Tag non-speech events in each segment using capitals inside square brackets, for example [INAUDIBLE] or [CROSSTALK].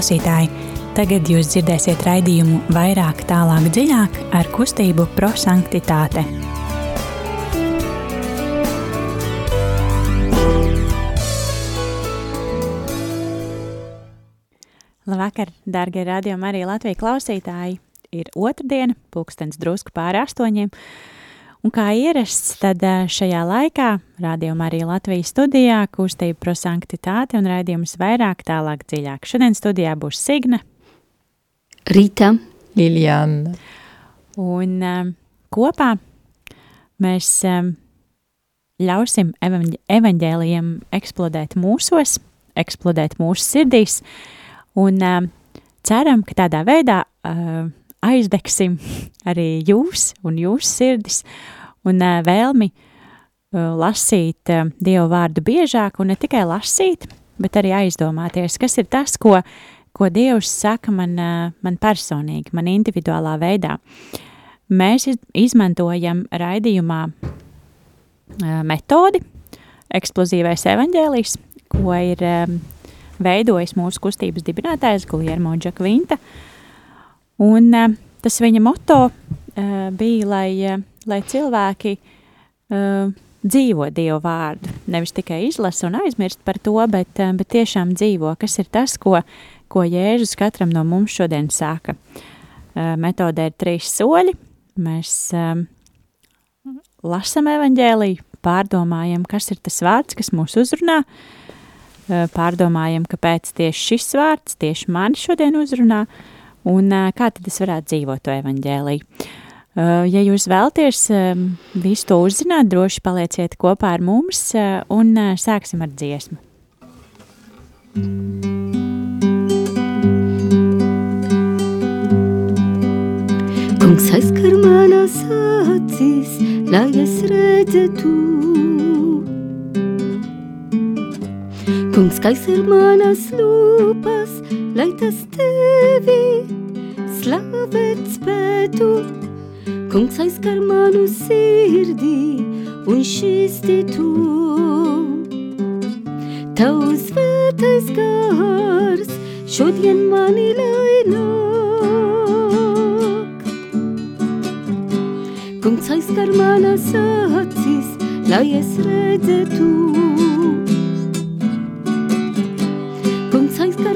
klausītāji! Tagad jūs dzirdēsiet raidījumu vairāk, tālāk, dziļāk ar kustību prosanktitāte. Labvakar, darbie radiokamā arī Latvijas klausītāji! Ir otrdiena, pulkstenis drusku pāri astoņiem. Un kā ierasts, tad šajā laikā rādījumā arī Latvijas studijā kustība prosanktitāte un raidījums vairāk tālāk dziļāk. Šodien studijā būs Signe, Rīta, Liljana. Un um, kopā mēs um, ļausim evaņ evaņģēlijiem eksplodēt mūsos, eksplodēt mūsu sirdīs, un um, ceram, ka tādā veidā uh, aizdegsim arī jūs un jūsu sirdis un uh, vēlmi uh, lasīt uh, Dievu vārdu biežāk un ne tikai lasīt, bet arī aizdomāties, kas ir tas, ko, ko Dievs saka man, uh, man personīgi, man individuālā veidā. Mēs izmantojam raidījumā uh, metodi, eksplozīvais evaņģēlijs, ko ir um, veidojis mūsu kustības dibinātājs Guljermo Džakvinta, Un uh, tas viņa moto uh, bija, lai, uh, lai cilvēki dzīvo Dievu vārdu. Nevis tikai izlasa un aizmirst par to, bet, bet tiešām dzīvo. Kas ir tas, ko, ko Jēzus katram no mums šodien saka? Metodē ir trīs soļi. Mēs lasam evaņģēliju, pārdomājam, kas ir tas vārds, kas mūs uzrunā, pārdomājam, kāpēc tieši šis vārds tieši mani šodien uzrunā, uh, un kā tad es varētu dzīvot to evaņģēliju. Ja jūs vēlties visu to uzzināt, droši palieciet kopā ar mums un sāksim ar dziesmu. Kungs aizskar manas acis, lai es redzētu. Kungs aizskar manas lūpas, lai tas tevi slavēt spētu. Kungs aizskar manu sirdī un šķīstītu. Tavs svētais gars šodien mani lai nāk. Kungs aizskar manas acis, lai es redzētu.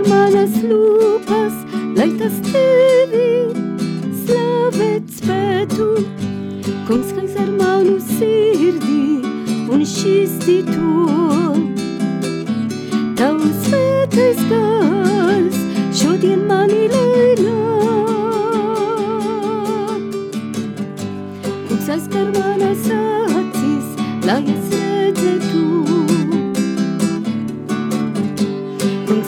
Manas lūpas, lai tas tevi slavēt spētu. Kungs, kas ar manu sirdī un šķīstīto. Tavs svētais gars šodien mani lai nāk. Kungs, aizskar manas acis, lai es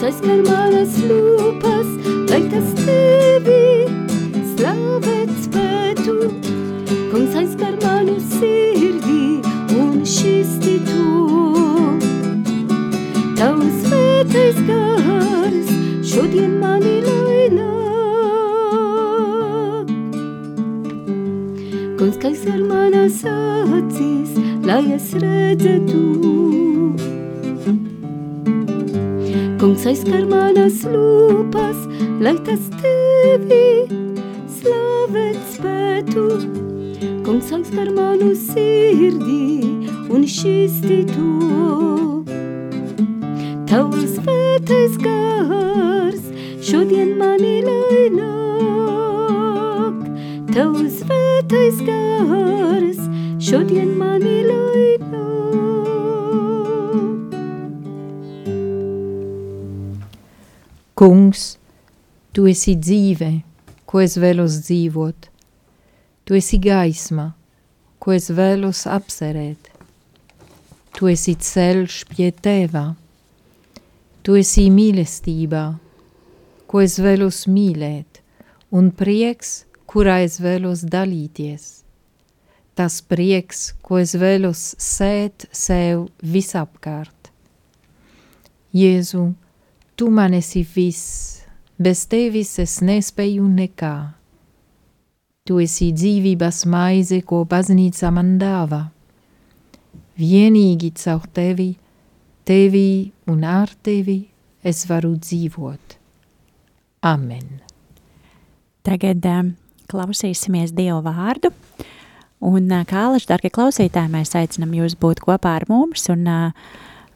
aizskar manas lūpas, lai tas tevi slavēt spētu. Kungs aizskar manu sirdī un šķīstītu. Tavs svētais gars šodien mani lai nāk. Kungs aizskar manas acis, lai es redzētu. Kungs aizskar manas lūpas, lai tas tevi slavēt spētu. Kungs aizskar manu sirdī un šķīstītu. Tavs svētais gars šodien mani lai nāk. Tavs svētais gars šodien Kungs, tu esi dzīve, ko es vēlos dzīvot. Tu esi gaisma, ko es vēlos apcerēt. Tu esi ceļš pie tevā. Tu esi mīlestībā, ko es vēlos mīlēt, un prieks, kurā es vēlos dalīties. Tas prieks, ko es vēlos sēt sev visapkārt. Jēzu, Tu man esi viss, bez tevis es nespēju nekā. Tu esi dzīvības maize, ko baznīca man dāvā. Vienīgi caur tevi, tevi un ar tevi es varu dzīvot. Amen. Tagad um, klausīsimies Dievu vārdu. Un, uh, kā alaši, darbie klausītāji, mēs aicinām jūs būt kopā ar mums un uh,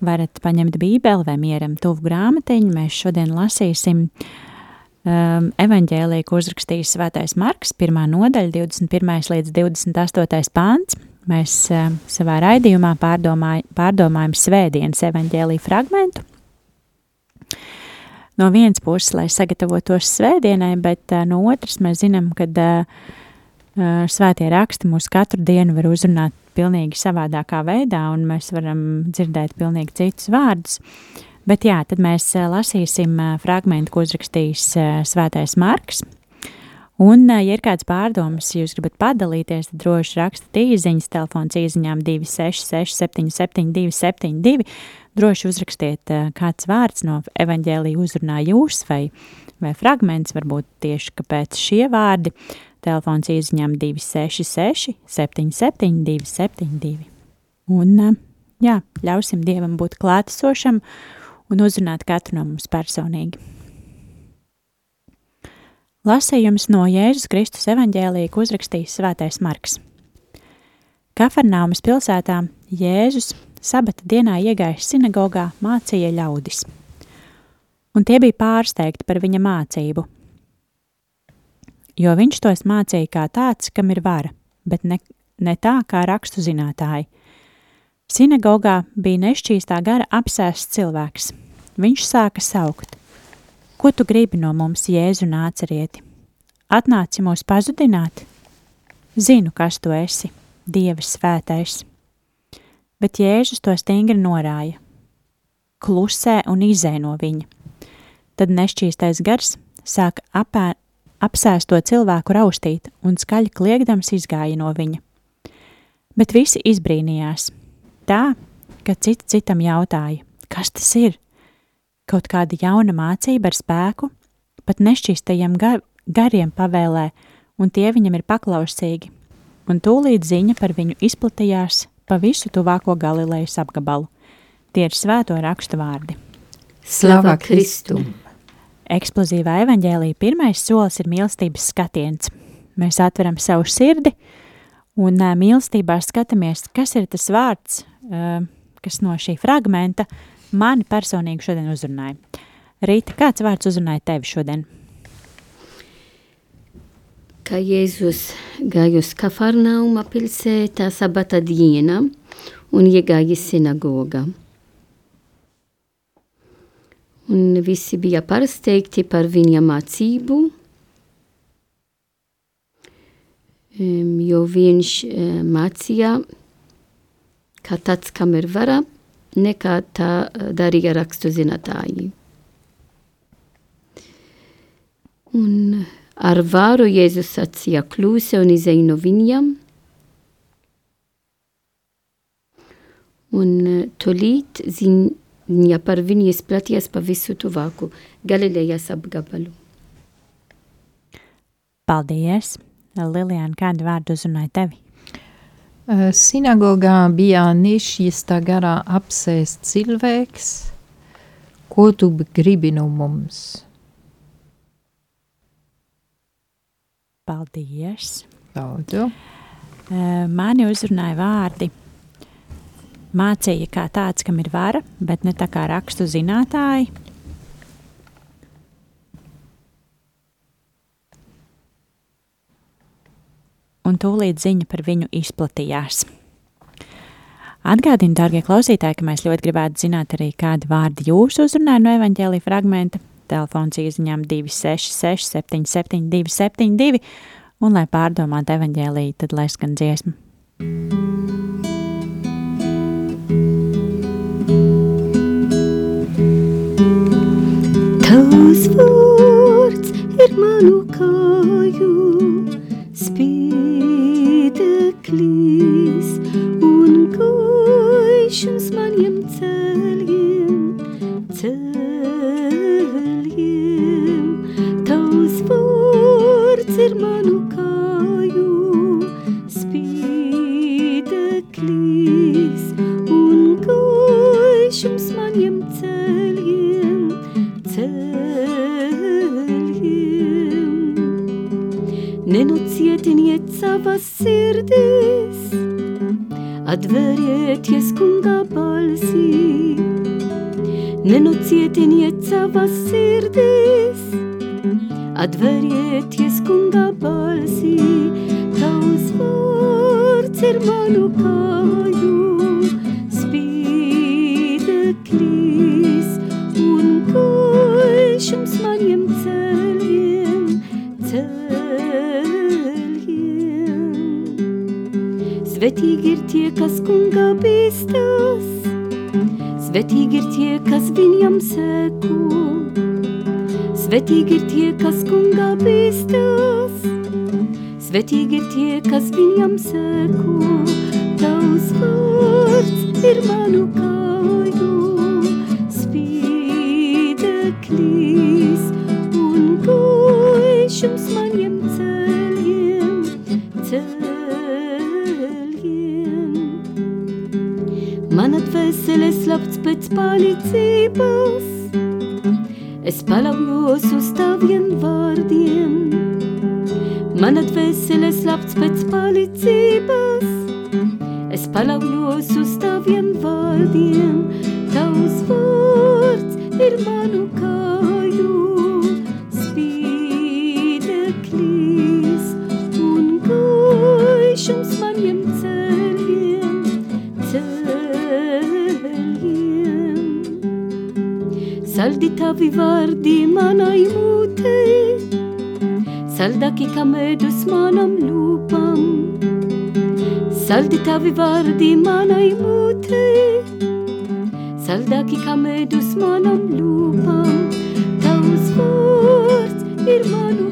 varat paņemt bībeli vai mieram tuvu grāmatiņu. Mēs šodien lasīsim um, evaņģēliju, ko uzrakstījis Svētais Marks, pirmā nodaļa, 21. līdz 28. pāns. Mēs uh, savā raidījumā pārdomāj, pārdomājam svētdienas evaņģēliju fragmentu. No vienas puses, lai sagatavotos svētdienai, bet uh, no otras mēs zinām, ka uh, svētie raksti mūs katru dienu var uzrunāt pilnīgi savādākā veidā, un mēs varam dzirdēt pilnīgi citus vārdus. Bet jā, tad mēs lasīsim fragmentu, ko uzrakstījis svētais Marks. Un, ja ir kāds pārdomas, jūs gribat padalīties, tad droši rakstiet īsiņas, telefons īsiņām 266, 77, 272. Droši uzrakstiet kāds vārds no evaņģēlīja uzrunā jūs vai, vai fragments, varbūt tieši kāpēc šie vārdi. Telefons izņem 266, 77, 272. Un, jā, ļausim Dievam būt klātesošam un uzrunāt katru no mums personīgi. Lasījums no Jēzus Kristus evaņģēlīja, uzrakstījis Svētais Marks. Kafernaumas pilsētā Jēzus sabata dienā iegājis sinagogā, mācīja ļaudis. Un tie bija pārsteigti par viņa mācību, jo viņš tos mācīja kā tāds, kam ir vara, bet ne, ne tā kā rakstu zinātāji. Sinagogā bija nešķīstā gara apsēsts cilvēks. Viņš sāka saukt: Ko tu gribi no mums, Jēzu nācerieti? Atnāci mūs pazudināt? Zinu, kas tu esi, Dieva svētais. Bet Jēzus to stingri norāja. Klusē un izē no viņa. Tad nešķīstais gars sāka apēr, apsēsto cilvēku raustīt un skaļi kliegdams izgāja no viņa. Bet visi izbrīnījās. Tā, ka cits citam jautāja, kas tas ir? Kaut kāda jauna mācība ar spēku, pat nešķīstajiem gar, gariem pavēlē, un tie viņam ir paklausīgi, un tūlīt ziņa par viņu izplatījās pa visu tuvāko Galilejas apgabalu. Tie ir svēto rakstu vārdi. Slava Kristum! Eksplozīvā evaņģēlīja pirmais solis ir mīlestības skatiens. Mēs atveram savu sirdi un uh, mīlestībā skatāmies, kas ir tas vārds, uh, kas no šī fragmenta mani personīgi šodien uzrunāja. Rīta, kāds vārds uzrunāja tevi šodien? Kā Jēzus gāja uz Kafarnauma pilsētā sabata diena un iegāja sinagogā un visi bija pārsteigti par viņa mācību, jo viņš mācīja, kā tāds, kam ir vara, nekā tā darīja rakstu zinātāji. Un ar varu Jēzus sacīja klūse un izēja no viņam, un tolīt zin, Viņa par viņu izplaties pa visu tuvāku Galilejas apgabalu. Paldies! Lilijāna, kādu vārdu uzrunāja tevi? Sinagogā bija nešķīstā garā apsēst cilvēks. Ko tu gribi no mums? Paldies! Lūdzu. Mani uzrunāja vārdi mācīja kā tāds, kam ir vara, bet ne tā kā rakstu zinātāji. Un tūlīt ziņa par viņu izplatījās. Atgādinu, dārgie klausītāji, ka mēs ļoti gribētu zināt arī, kādi vārdi jūs uzrunājat no evaņģēlīja fragmenta. Telefons izziņām 266, 77, 272, un, lai pārdomātu evaņģēlīju, tad lai skan dziesma. Tavs vārds ir manu kāju spīdeklis svetīgi ir tie, kas viņam seko, tavs vārds ir manu kāju, spīdeklis un gaišums maniem ceļiem, ceļiem. Mana dvēsele slapts pēc palīdzības, es paļaujos uz taviem vārdiem. Mana dvēsele slapts pēc palīdzības, es paļaujos uz taviem vārdiem. Tavs vārds ir manu kāju spīdeklis un gaišums maniem ceļiem, ceļiem. Saldi tavi vārdi manai mutei, saldaki kā medus manam lūpam. Saldi tavi vārdi manai mutei, saldaki kā medus manam lūpam. Tavs vārds ir manu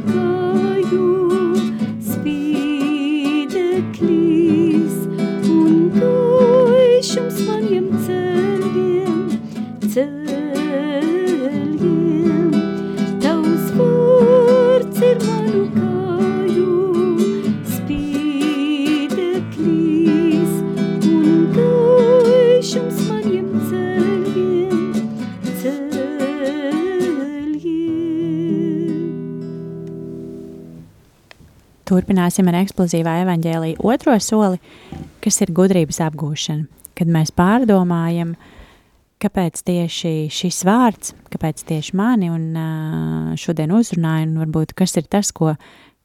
Turpināsim ar eksplozīvā evaņģēlīja otro soli, kas ir gudrības apgūšana. Kad mēs pārdomājam, kāpēc tieši šis vārds, kāpēc tieši mani un šodien uzrunāja, un varbūt kas ir tas, ko,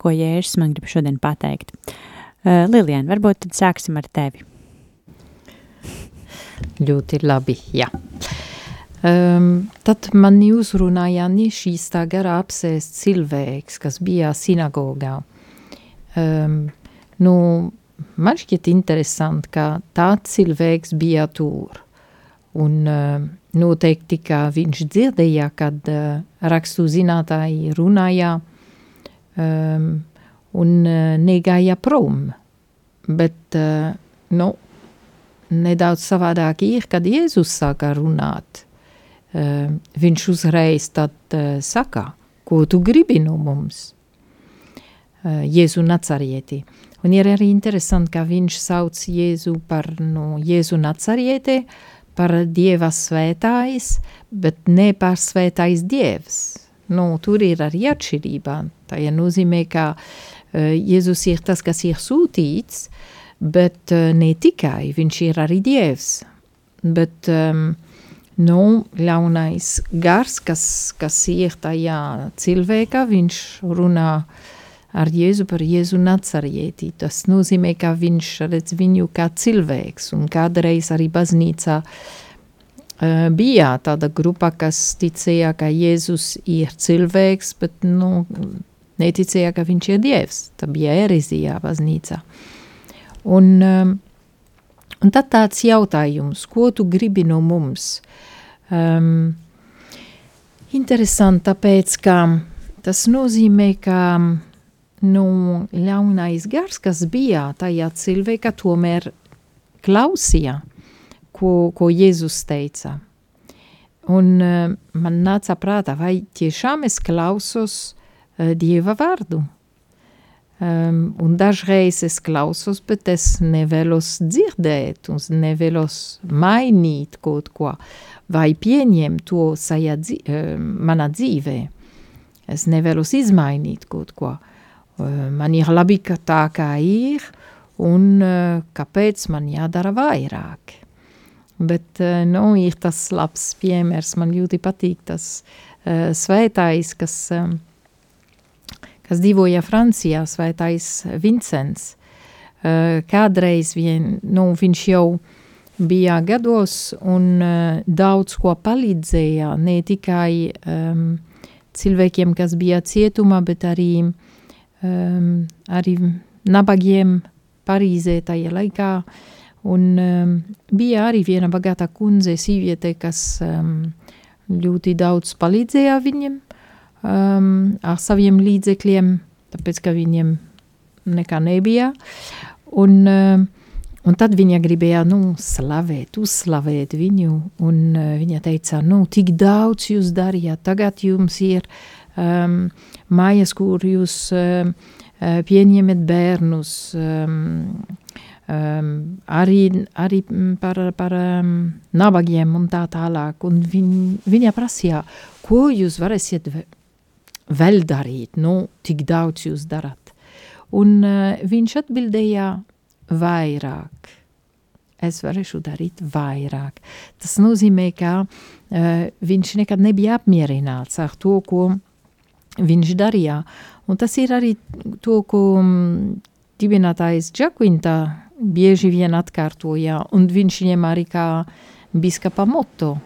ko Jēzus man grib šodien pateikt. Lilian, varbūt tad sāksim ar tevi. Ļoti labi, jā. Um, tad man uzrunāja ne šīs tā garā apsēst cilvēks, kas bija sinagogā. Um, nu, man šķiet interesanti, ka tāds cilvēks bija tur. Un uh, noteikti, ka viņš dzirdēja, kad uh, rakstu zinātāji runāja um, un uh, negāja prom. Bet, uh, nu, nedaudz savādāk ir, kad Jēzus sāka runāt. Uh, viņš uzreiz tad uh, saka, ko tu gribi no mums? Uh, Jēzu nacarieti. Un ir arī interesanti, ka viņš sauc Jēzu par no Jēzu nacarieti, par Dieva svētājs, bet ne par svētājs Dievs. Nu, tur ir arī atšķirība. Tā ja nozīmē, ka uh, Jēzus ir tas, kas ir sūtīts, bet uh, ne tikai, viņš ir arī Dievs. Bet, um, nu, ļaunais gars, kas, kas ir tajā cilvēkā, viņš runā ar Jēzu par Jēzu nacarieti. Tas nozīmē, ka viņš redz viņu kā cilvēks, un kādreiz arī baznīcā uh, bija tāda grupa, kas ticēja, ka Jēzus ir cilvēks, bet, nu, neticēja, ka viņš ir Dievs. Tā bija erezijā baznīcā. Un, um, un tad tāds jautājums, ko tu gribi no mums? Um, interesanti, tāpēc, ka tas nozīmē, ka nu, ļaunais gars, kas bija tajā cilvēkā, tomēr klausīja, ko, ko Jēzus teica. Un uh, man nāca prātā, vai tiešām es klausos uh, Dieva vārdu? Um, un dažreiz es klausos, bet es nevēlos dzirdēt, un nevēlos mainīt kaut ko, vai pieņemt to sajā, um, manā dzīvē. Es nevēlos izmainīt kaut ko. Man ir ka tā kā ir, un kāpēc man jādara vairāk. Bet, nu, ir tas labs piemērs, man ļoti patīk tas uh, svētājs, kas, um, kas dzīvoja Francijā, svētājs Vincents. Uh, kādreiz vien, nu, viņš jau bija gados un uh, daudz ko palīdzēja, ne tikai um, cilvēkiem, kas bija cietumā, bet arī uh, um, arī nabagiem Parīzē tajā laikā. Un um, bija arī viena bagāta kundze, sīviete, kas um, ļoti daudz palīdzēja viņiem um, ar saviem līdzekļiem, tāpēc, ka viņiem nekā nebija. Un, um, un tad viņa gribēja, nu, slavēt, uzslavēt viņu, un uh, viņa teica, nu, tik daudz jūs darījāt, tagad jums ir um, mājas, kur jūs um, pieņemat bērnus, um, um, arī, arī par, par um, nabagiem un tā tālāk. Un viņ, viņa prasīja, ko jūs varēsiet vēl darīt, nu, tik daudz jūs darat. Un uh, viņš atbildēja vairāk. Es varēšu darīt vairāk. Tas nozīmē, ka uh, viņš nekad nebija apmierināts ar to, ko viņš darīja. Un tas ir arī to, ko mm, dibinātājs Džakvinta bieži vien atkārtoja, un viņš ņem arī kā biskapa moto,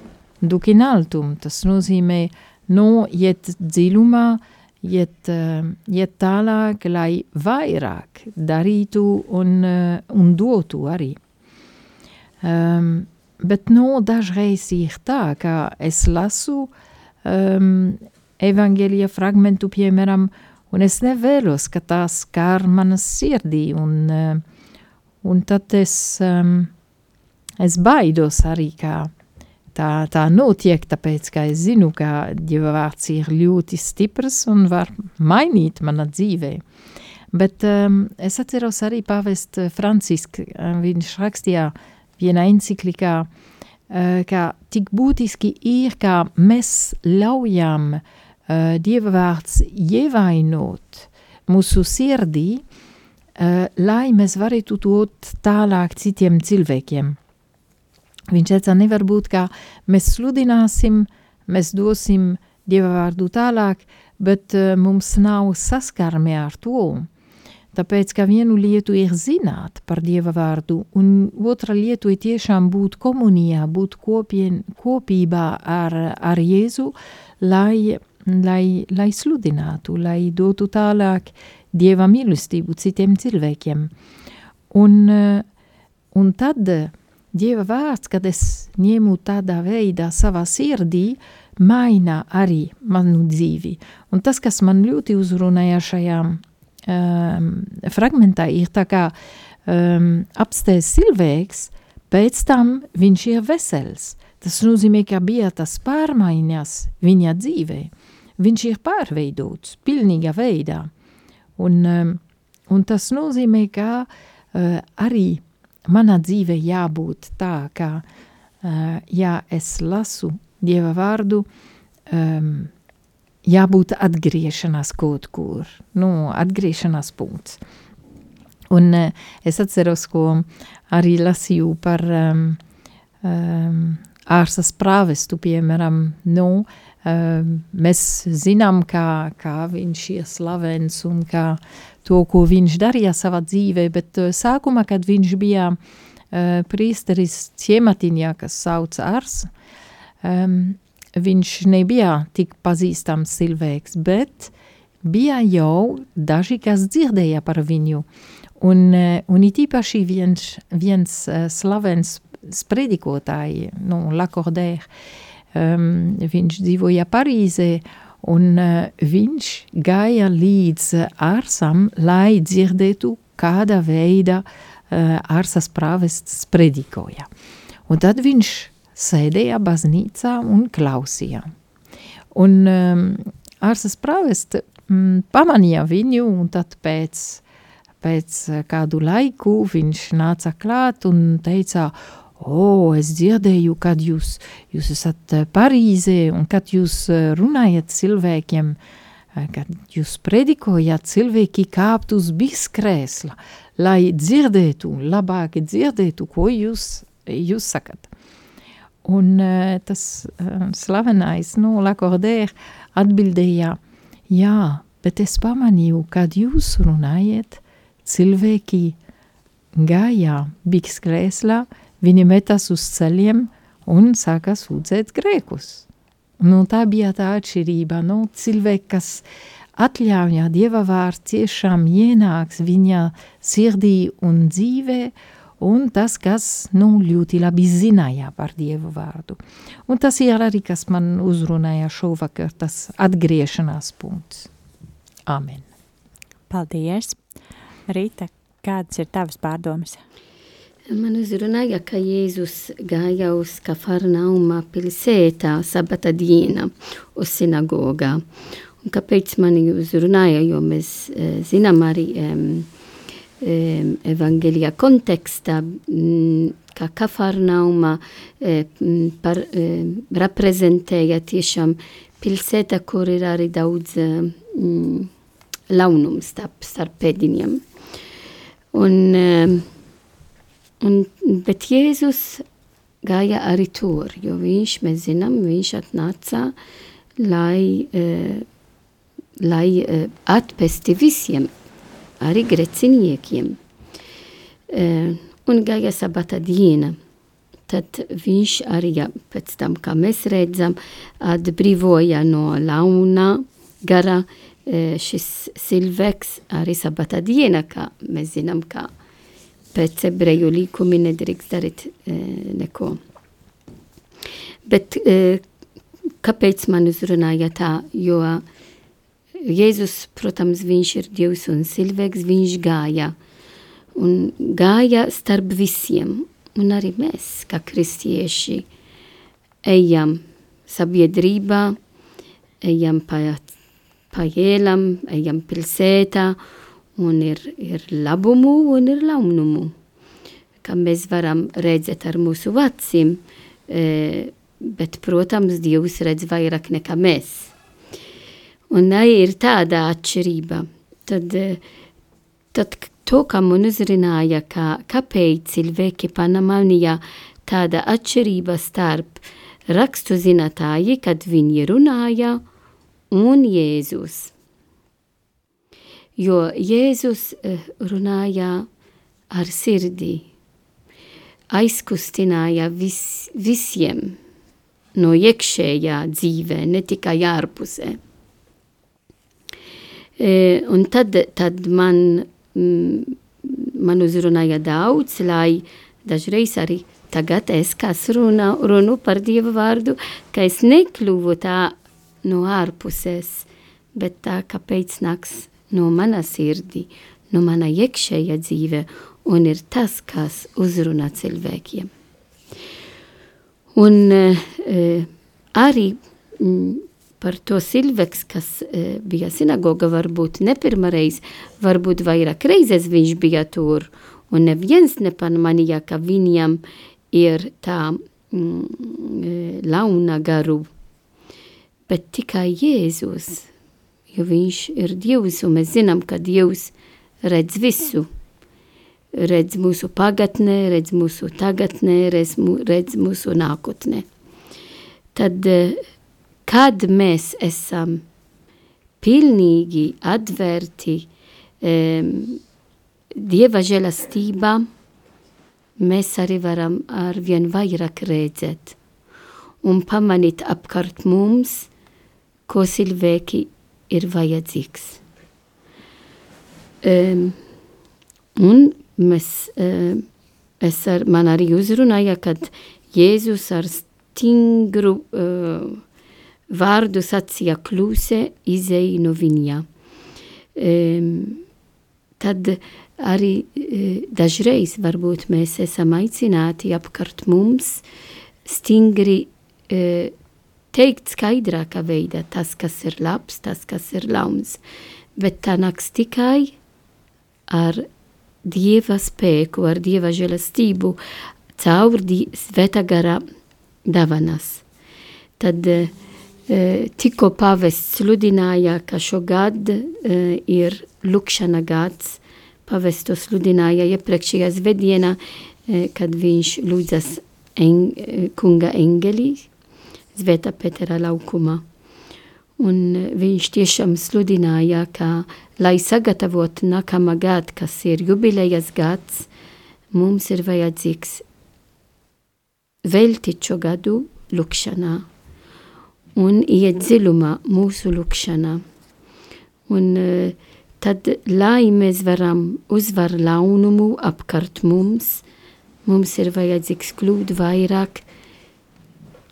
dukin altum, tas nozīmē, no iet dziļumā, iet, uh, iet tālāk, lai vairāk darītu un, uh, un dotu arī. Um, bet no dažreiz ir tā, ka es lasu um, evangelija fragmentu, piemēram, un es nevēlos, ka tās skar manas sirdī, un, uh, un tad es, um, es baidos arī, kā tā, tā notiek, tāpēc, ka es zinu, ka Dieva vārds ir ļoti stiprs un var mainīt mana dzīvē. Bet um, es atceros arī pāvest Francisku, viņš rakstījā vienā enciklikā, uh, ka tik būtiski ir, ka mēs ļaujam uh, uh, Dieva vārds ievainot mūsu sirdī, uh, lai mēs varētu dot tālāk citiem cilvēkiem. Viņš teica, nevar būt, ka mēs sludināsim, mēs dosim Dieva vārdu tālāk, bet uh, mums nav saskarme ar to. Tāpēc, ka vienu lietu ir zināt par Dieva vārdu, un otra lietu ir tiešām būt komunijā, būt kopien, kopībā ar, ar Jēzu, lai lai, lai sludinātu, lai dotu tālāk dieva mīlestību citiem cilvēkiem. Un, eh, un tad dieva vārds, kad es ņemu tādā veidā savā sirdī, maina arī manu dzīvi. Un tas, kas man ļoti uzrunāja šajā um, fragmentā, ir tā kā um, apstēs cilvēks, pēc tam viņš ir vesels. Tas nozīmē, ka bija tas pārmaiņas viņa dzīvē viņš ir pārveidots pilnīgā veidā. Un, um, un tas nozīmē, ka uh, arī manā dzīve jābūt tā, ka, uh, ja es lasu Dieva vārdu, um, jābūt atgriešanās kaut kur, nu, atgriešanās punkts. Un uh, es atceros, ko arī lasīju par um, um, ārsas prāvestu, piemēram, nu, Ehm, mēs zinām, kā, kā viņš ir slavens un kā to, ko viņš darīja savā dzīvē, bet uh, sākumā, kad viņš bija uh, priesteris ciematiņā, kas sauc Ars, um, viņš nebija tik pazīstams cilvēks, bet bija jau daži, kas dzirdēja par viņu. Un, uh, un it īpaši viens, viens slavens spredikotāji, nu, Lakordēr, uh, um, viņš dzīvoja Parīzē, un uh, viņš gāja līdz ārsam, lai dzirdētu, kāda veida uh, ārsas prāvests predikoja. Un tad viņš sēdēja baznīcā un klausīja. Un um, ārsas prāvests um, pamanīja viņu, un tad pēc, pēc kādu laiku viņš nāca klāt un teica, O, es dzirdēju, kad jūs, jūs esat eh, Parīzē un kad jūs eh, runājat cilvēkiem, kad jūs predikojāt, cilvēki kāpt uz biskrēsla, lai dzirdētu, labāk dzirdētu, ko jūs, jūs sakat. Un tas slavenais, nu, Lakordēr atbildēja, jā, bet es pamanīju, kad jūs runājat, cilvēki gāja biskrēslā, viņi metas uz ceļiem un sāka sūdzēt grēkus. Nu, tā bija tā atšķirība. Nu, cilvēki, kas atļauj Dieva vārds tiešām ienāks viņa sirdī un dzīvē, un tas, kas nu, ļoti labi zināja par Dievu vārdu. Un tas ir arī, kas man uzrunāja šovakar, tas atgriešanās punkts. Amen. Paldies! Rīta, kādas ir tavas pārdomas? Man uzrunāja, ka Jēzus gāja uz Kafarnauma pilsētā sabata diena uz sinagogā. Un kāpēc man uzrunāja, jo mēs e, zinām arī um, um, evangelija kontekstā, um, ka Kafarnauma um, par, um, reprezentēja tiešām pilsēta, kur ir arī daudz um, launums starp, starp pēdiņiem. Un um, Un, bet Jēzus gāja arī tur, jo viņš, mēs zinām, viņš atnāca, lai, uh, lai uh, atpesti visiem, arī greciniekiem. Uh, un gāja sabata diena. Tad viņš arī, ja, pēc tam, kā mēs redzam, atbrīvoja no launa gara šis cilvēks arī sabata diena, kā mēs zinām, kā pēc ebreju līkumi nedrīkst darīt e, neko. Bet e, kāpēc man uzrunāja tā? Jo Jēzus, protams, viņš ir Dievs un cilvēks, viņš gāja. Un gāja starp visiem. Un arī mēs, kā kristieši, ejam sabiedrībā, ejam pa, pa ejam pilsētā, un ir, ir labumu un ir launumu. Kā mēs varam redzēt ar mūsu acīm, e, bet, protams, Dievs redz vairāk nekā mēs. Un ir tāda atšķirība. Tad, e, tad to, kā man uzrunāja, ka, kāpēc cilvēki panamanīja tāda atšķirība starp rakstu zinātāji, kad viņi runāja, un Jēzus jo Jēzus eh, runāja ar sirdī, aizkustināja vis, visiem no iekšējā dzīvē, ne tikai ārpusē. E, un tad, tad man, mm, man uzrunāja daudz, lai dažreiz arī tagad es, kas runa, runu par Dievu vārdu, ka es nekļuvu tā no ārpuses, bet tā, kāpēc nāks no mana sirdī, no mana iekšējā dzīve, un ir tas, kas uzrunā cilvēkiem. Un uh, arī mm, par to cilvēks, kas uh, bija sinagoga, varbūt ne pirmareiz, varbūt vairāk reizes viņš bija tur, un neviens nepamanīja, ka viņam ir tā mm, launa garu, bet tikai Jēzus jo viņš ir Dievs, un mēs zinām, ka Dievs redz visu. Redz mūsu pagatnē, redz mūsu tagadnē, redz, redz mūsu nākotnē. Tad, kad mēs esam pilnīgi atvērti um, Dieva žēlastībā, mēs arī varam ar vien vairāk redzēt un pamanīt apkārt mums, ko cilvēki ir vajadzīgs. Um, un mēs, um, es ar, man arī uzrunāja, kad Jēzus ar stingru uh, vārdu sacīja kluse izēja no viņa. Um, tad arī uh, dažreiz varbūt mēs esam aicināti apkārt mums stingri uh, teikt skaidrākā veidā tas, kas ir labs, tas, kas ir launs, bet tā nāks tikai ar Dieva spēku, ar Dieva žēlastību, caur die, sveta gara davanas. Tad tikko pavests sludināja, ka šogad ir lukšana gads. Pavestu sludināja iepriekšējā svētdienā, kad viņš lūdzas en, kunga engelī, Zvēta Petera laukumā. Un viņš tiešām sludināja, ka, lai sagatavotu nākamā gadu, kas ir jubilejas gads, mums ir vajadzīgs veltīt šo gadu lukšanā un iet dziļumā mūsu lukšanā. Un tad, lai mēs varam uzvar launumu apkārt mums, mums ir vajadzīgs kļūt vairāk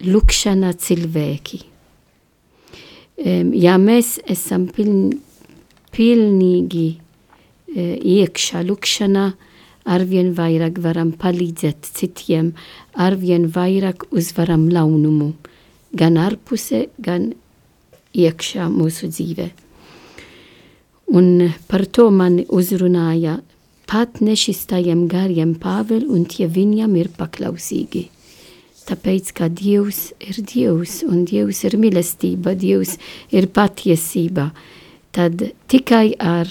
lukšanā cilvēki. Um, ja mēs esam piln, pilnīgi uh, iekšā lukšanā, arvien vairāk varam palīdzēt citiem, arvien vairāk uzvaram launumu, gan ārpusē, gan iekšā mūsu dzīvē. Un par to mani uzrunāja pat nešistajiem gariem Pāvel, un tie viņam ir paklausīgi. Tāpēc, ka Dievs ir Dievs, un Dievs ir mīlestība, Dievs ir patiesība, tad tikai ar,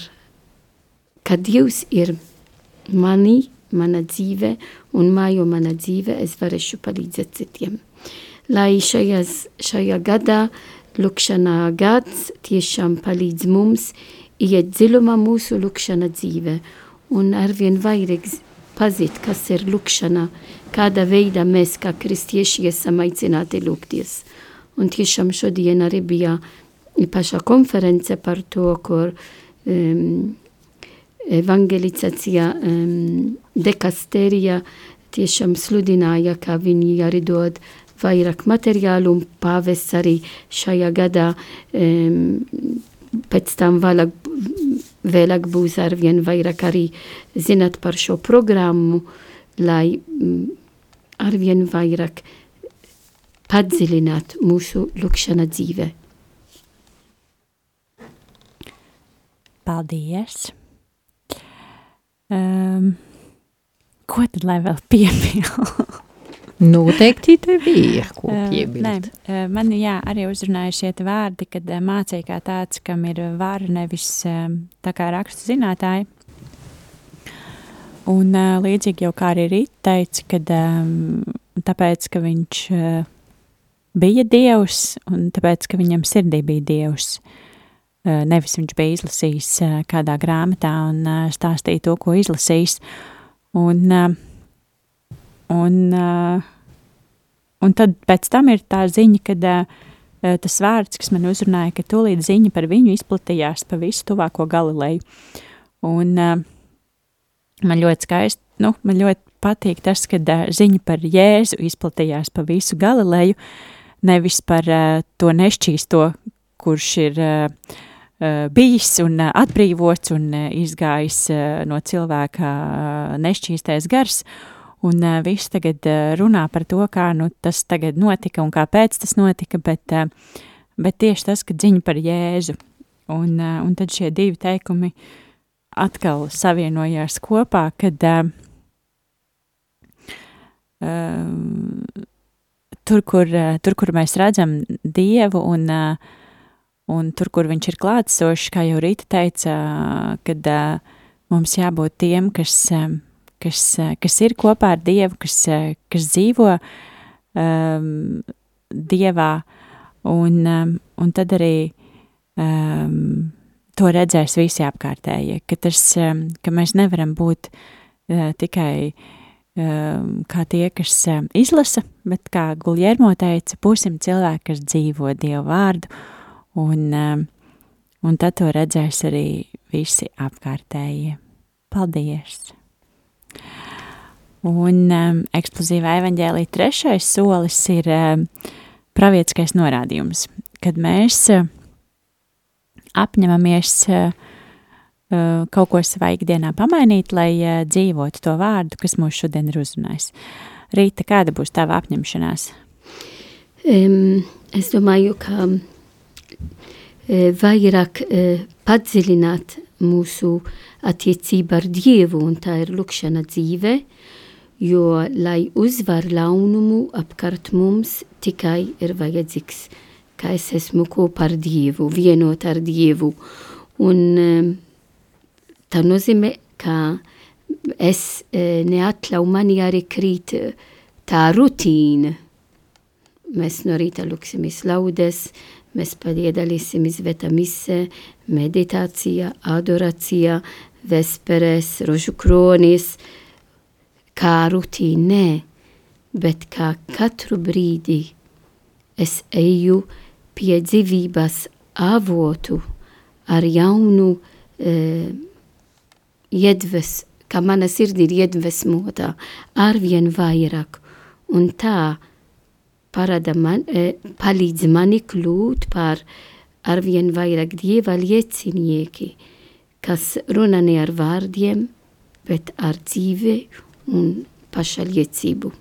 ka Dievs ir mani, mana dzīve un mājo mana dzīve, es varēšu palīdzēt citiem. Lai šajās, šajā gadā, lukšanā gads tiešām palīdz mums iet dziļumā mūsu lukšana dzīve un arvien vairāk pazīt, kas ir lukšana, kādā veidā mēs kā kristieši esam aicināti lūgties. Un tiešām šodien arī bija paša konference par to, kur um, evangelizācija um, dekasterija tiešām sludināja, ka viņi arī dod vairāk materiālu un pāvests arī šajā gadā um, pēc tam vēlāk, vēlāk būs arvien vairāk arī zināt par šo programmu, lai um, arvien vairāk padziļināt mūsu lukšana dzīve. Paldies! Um, ko tad lai vēl piebildu? [LAUGHS] Noteikti tev ir ko piebilst. Uh, man jā, arī uzrunāja šie vārdi, kad mācīja kā tāds, kam ir vara nevis tā kā rakstu zinātāji. Un uh, līdzīgi jau kā arī Rīta teica, kad um, tāpēc, ka viņš uh, bija Dievs un tāpēc, ka viņam sirdī bija Dievs, uh, Eh, nevis viņš bija izlasījis eh, kādā grāmatā un eh, stāstīja to, ko izlasījis. Un, un, un tad pēc tam ir tā ziņa, kad tas vārds, kas man uzrunāja, ka tūlīt ziņa par viņu izplatījās pa visu tuvāko Galileju. Un man ļoti skaisti, nu, man ļoti patīk tas, ka ziņa par Jēzu izplatījās pa visu Galileju, nevis par to nešķīsto, kurš ir uh, bijis un atbrīvots un izgājis no cilvēka nešķīstais gars. Un uh, viss tagad uh, runā par to, kā nu, tas tagad notika un kāpēc tas notika, bet, uh, bet tieši tas, ka dziņa par Jēzu. Un, uh, un tad šie divi teikumi atkal savienojās kopā, kad uh, tur, kur, tur, kur mēs redzam Dievu un Un tur, kur viņš ir klātsošs, kā jau Rīta teica, kad mums jābūt tiem, kas, kas, kas ir kopā ar Dievu, kas, kas dzīvo um, Dievā, un, um, un tad arī um, to redzēs visi apkārtējie, ka, tas, um, ka mēs nevaram būt uh, tikai um, kā tie, kas um, izlasa, bet kā Guljermo teica, būsim cilvēki, kas dzīvo Dievu vārdu, un, un tad to redzēs arī visi apkārtējie. Paldies! Un um, eksplozīvā evaņģēlī trešais solis ir um, pravietiskais norādījums, kad mēs uh, apņemamies uh, uh, kaut ko savā ikdienā pamainīt, lai uh, dzīvotu to vārdu, kas mūs šodien ir uzrunājis. Rīta, kāda būs tava apņemšanās? Um, es domāju, ka Eh, vairāk eh, padziļināt mūsu attiecību ar Dievu, un tā ir lukšana dzīve, jo, lai uzvar launumu apkārt mums, tikai ir vajadzīgs ka es esmu kopā ar Dievu, vienot ar Dievu. Un um, tā nozīmē, ka es uh, neatļauju mani arī krīt tā rutīna. Mēs no rīta lūksimies laudes, mēs padiedalīsim izvēta mise, meditācija, adorācija, vesperes, rožu kronis, kā rutīnē, bet kā katru brīdi es eju pie dzīvības avotu ar jaunu e, iedves, kā mana sirdi ir iedvesmota arvien vairāk. Un tā parada man, e, palīdz mani kļūt par arvien vairāk dieva liecinieki, kas runā ne ar vārdiem, bet ar dzīve un pašaliecību.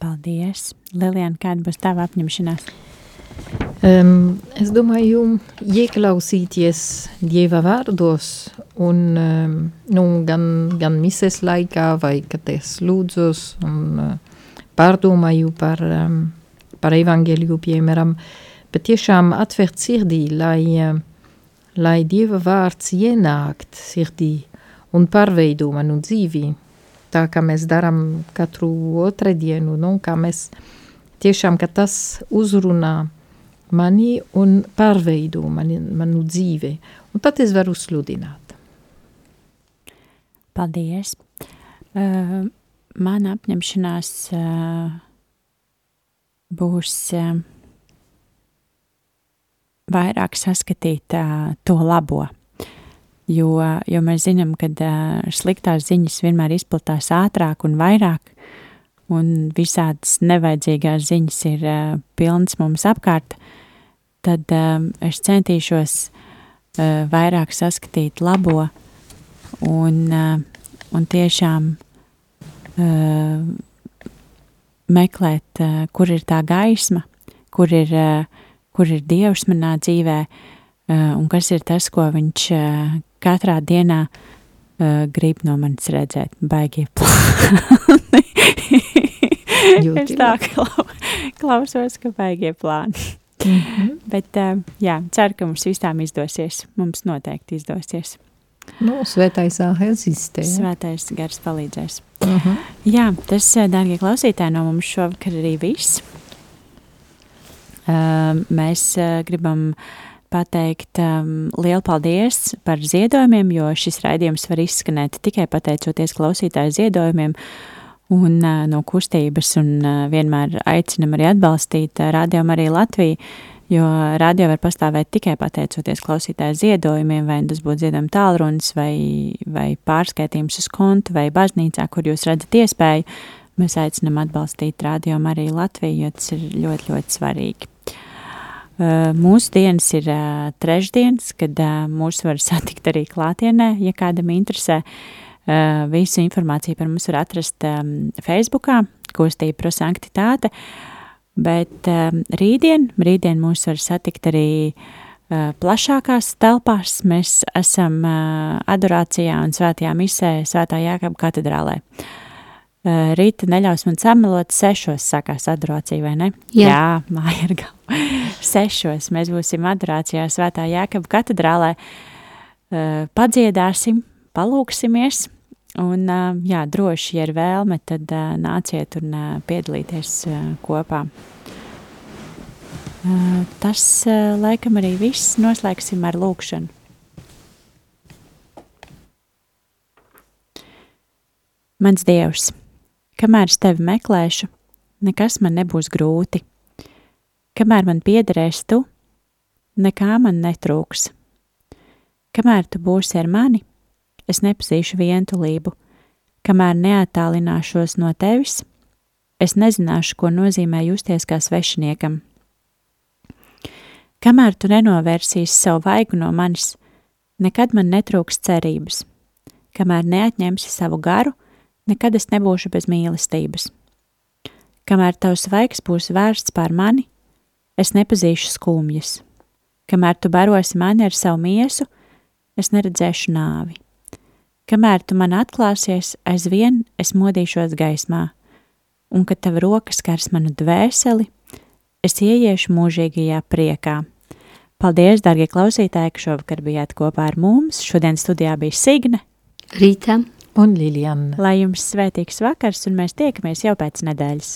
Paldies! Lilian, kāda būs tava apņemšanās? Um, es domāju, ieklausīties Dieva vārdos un um, nu, gan, gan mises laikā vai, kad es lūdzos un uh, pārdomāju par, um, par evangeliju, piemēram, bet tiešām atvērt sirdī, lai, uh, lai Dieva vārds ienākt sirdī un pārveido manu dzīvi, tā kā mēs darām katru otrdienu, nu, kā mēs tiešām, tas uzrunā mani un pārveido mani, manu dzīvi. Un tad es varu sludināt. Paldies! Uh, mana apņemšanās uh, būs uh, vairāk saskatīt uh, to labo jo, jo mēs zinām, ka uh, sliktās ziņas vienmēr izplatās ātrāk un vairāk, un visādas nevajadzīgās ziņas ir uh, pilnas mums apkārt, tad uh, es centīšos uh, vairāk saskatīt labo un, uh, un tiešām uh, meklēt, uh, kur ir tā gaisma, kur ir, uh, kur ir Dievs manā dzīvē, uh, un kas ir tas, ko viņš uh, katrā dienā uh, grib no manis redzēt baigie plāni. [LAUGHS] [LAUGHS] [LAUGHS] es tā klau, klausos, ka baigie plāni. Mm -hmm. [LAUGHS] Bet uh, jā, ceru, ka mums visām izdosies. Mums noteikti izdosies. Nu, svētais eksistē. Svētais gars palīdzēs. Uh mhm. -huh. Jā, tas, dārgie klausītāji, no mums šovakar arī viss. Uh, mēs uh, gribam uh, pateikt um, lielu paldies par ziedojumiem, jo šis raidījums var izskanēt tikai pateicoties klausītāju ziedojumiem un uh, no kustības, un uh, vienmēr aicinam arī atbalstīt uh, Radio Mariju Latviju, jo radio var pastāvēt tikai pateicoties klausītāju ziedojumiem, vai tas būtu ziedojuma tālrunis, vai, vai pārskaitījums uz kontu, vai baznīcā, kur jūs redzat iespēju, mēs aicinam atbalstīt Radio Mariju Latviju, jo tas ir ļoti, ļoti svarīgi. Mūsu dienas ir trešdienas, kad mūs var [LAUGHS] satikt arī klātienē, ja kādam interesē. Visu informāciju par mums var atrast Facebookā, kustība prosanktitāte, bet rītdien, rītdien mūs var satikt arī plašākās telpās. Mēs esam adorācijā un svētajā misē Svētā Jākaba katedrālē. Rīta neļaus man samelot, sešos sākās adorācija, vai ne? Jā, Jā māja ir galva. [LAUGHS] Sešos mēs būsim adorācijā Svētā Jēkaba katedrālē, padziedāsim, palūksimies, un jā, droši, ja ir vēlme, tad nāciet un piedalīties kopā. Tas laikam arī viss noslēgsim ar lūkšanu. Mans Dievs, kamēr es tevi meklēšu, nekas man nebūs grūti Kamēr man piederēs tu, nekā man netrūks. Kamēr tu būsi ar mani, es nepazīšu vientulību, kamēr neatālināšos no tevis, es nezināšu, ko nozīmē justies kā svešiniekam. Kamēr tu nenovērsīsi savu vaigu no manis, nekad man netrūks cerības. Kamēr neatņemsi savu garu, nekad es nebūšu bez mīlestības. Kamēr tavs vaigs būs vērsts pār mani, es nepazīšu skumjas. Kamēr tu barosi mani ar savu miesu, es neredzēšu nāvi. Kamēr tu man atklāsies, aizvien es modīšos gaismā, un kad tava roka skars manu dvēseli, es ieiešu mūžīgajā priekā. Paldies, darbie klausītāji, ka šovakar bijāt kopā ar mums. Šodien studijā bija Signe. Rīta. Un Liliana. Lai jums svētīgs vakars, un mēs tiekamies jau pēc nedēļas.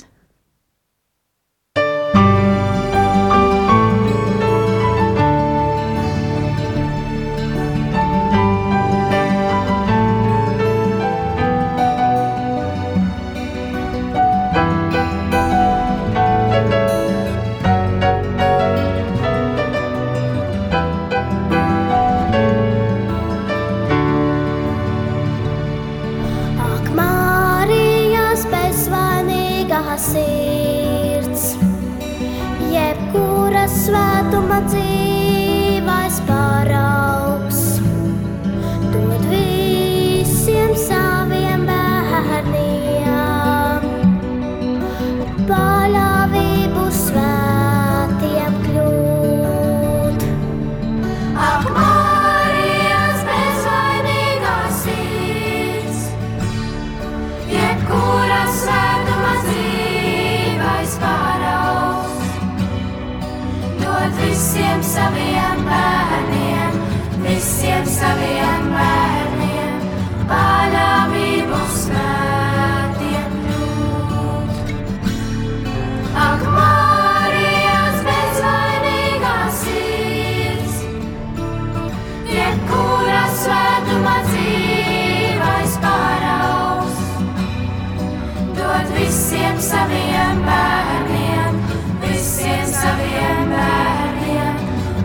Visiem saviem bērniem, visiem saviem bērniem,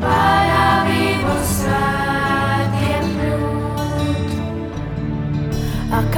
paļāvību svētiem kļūt. Ak,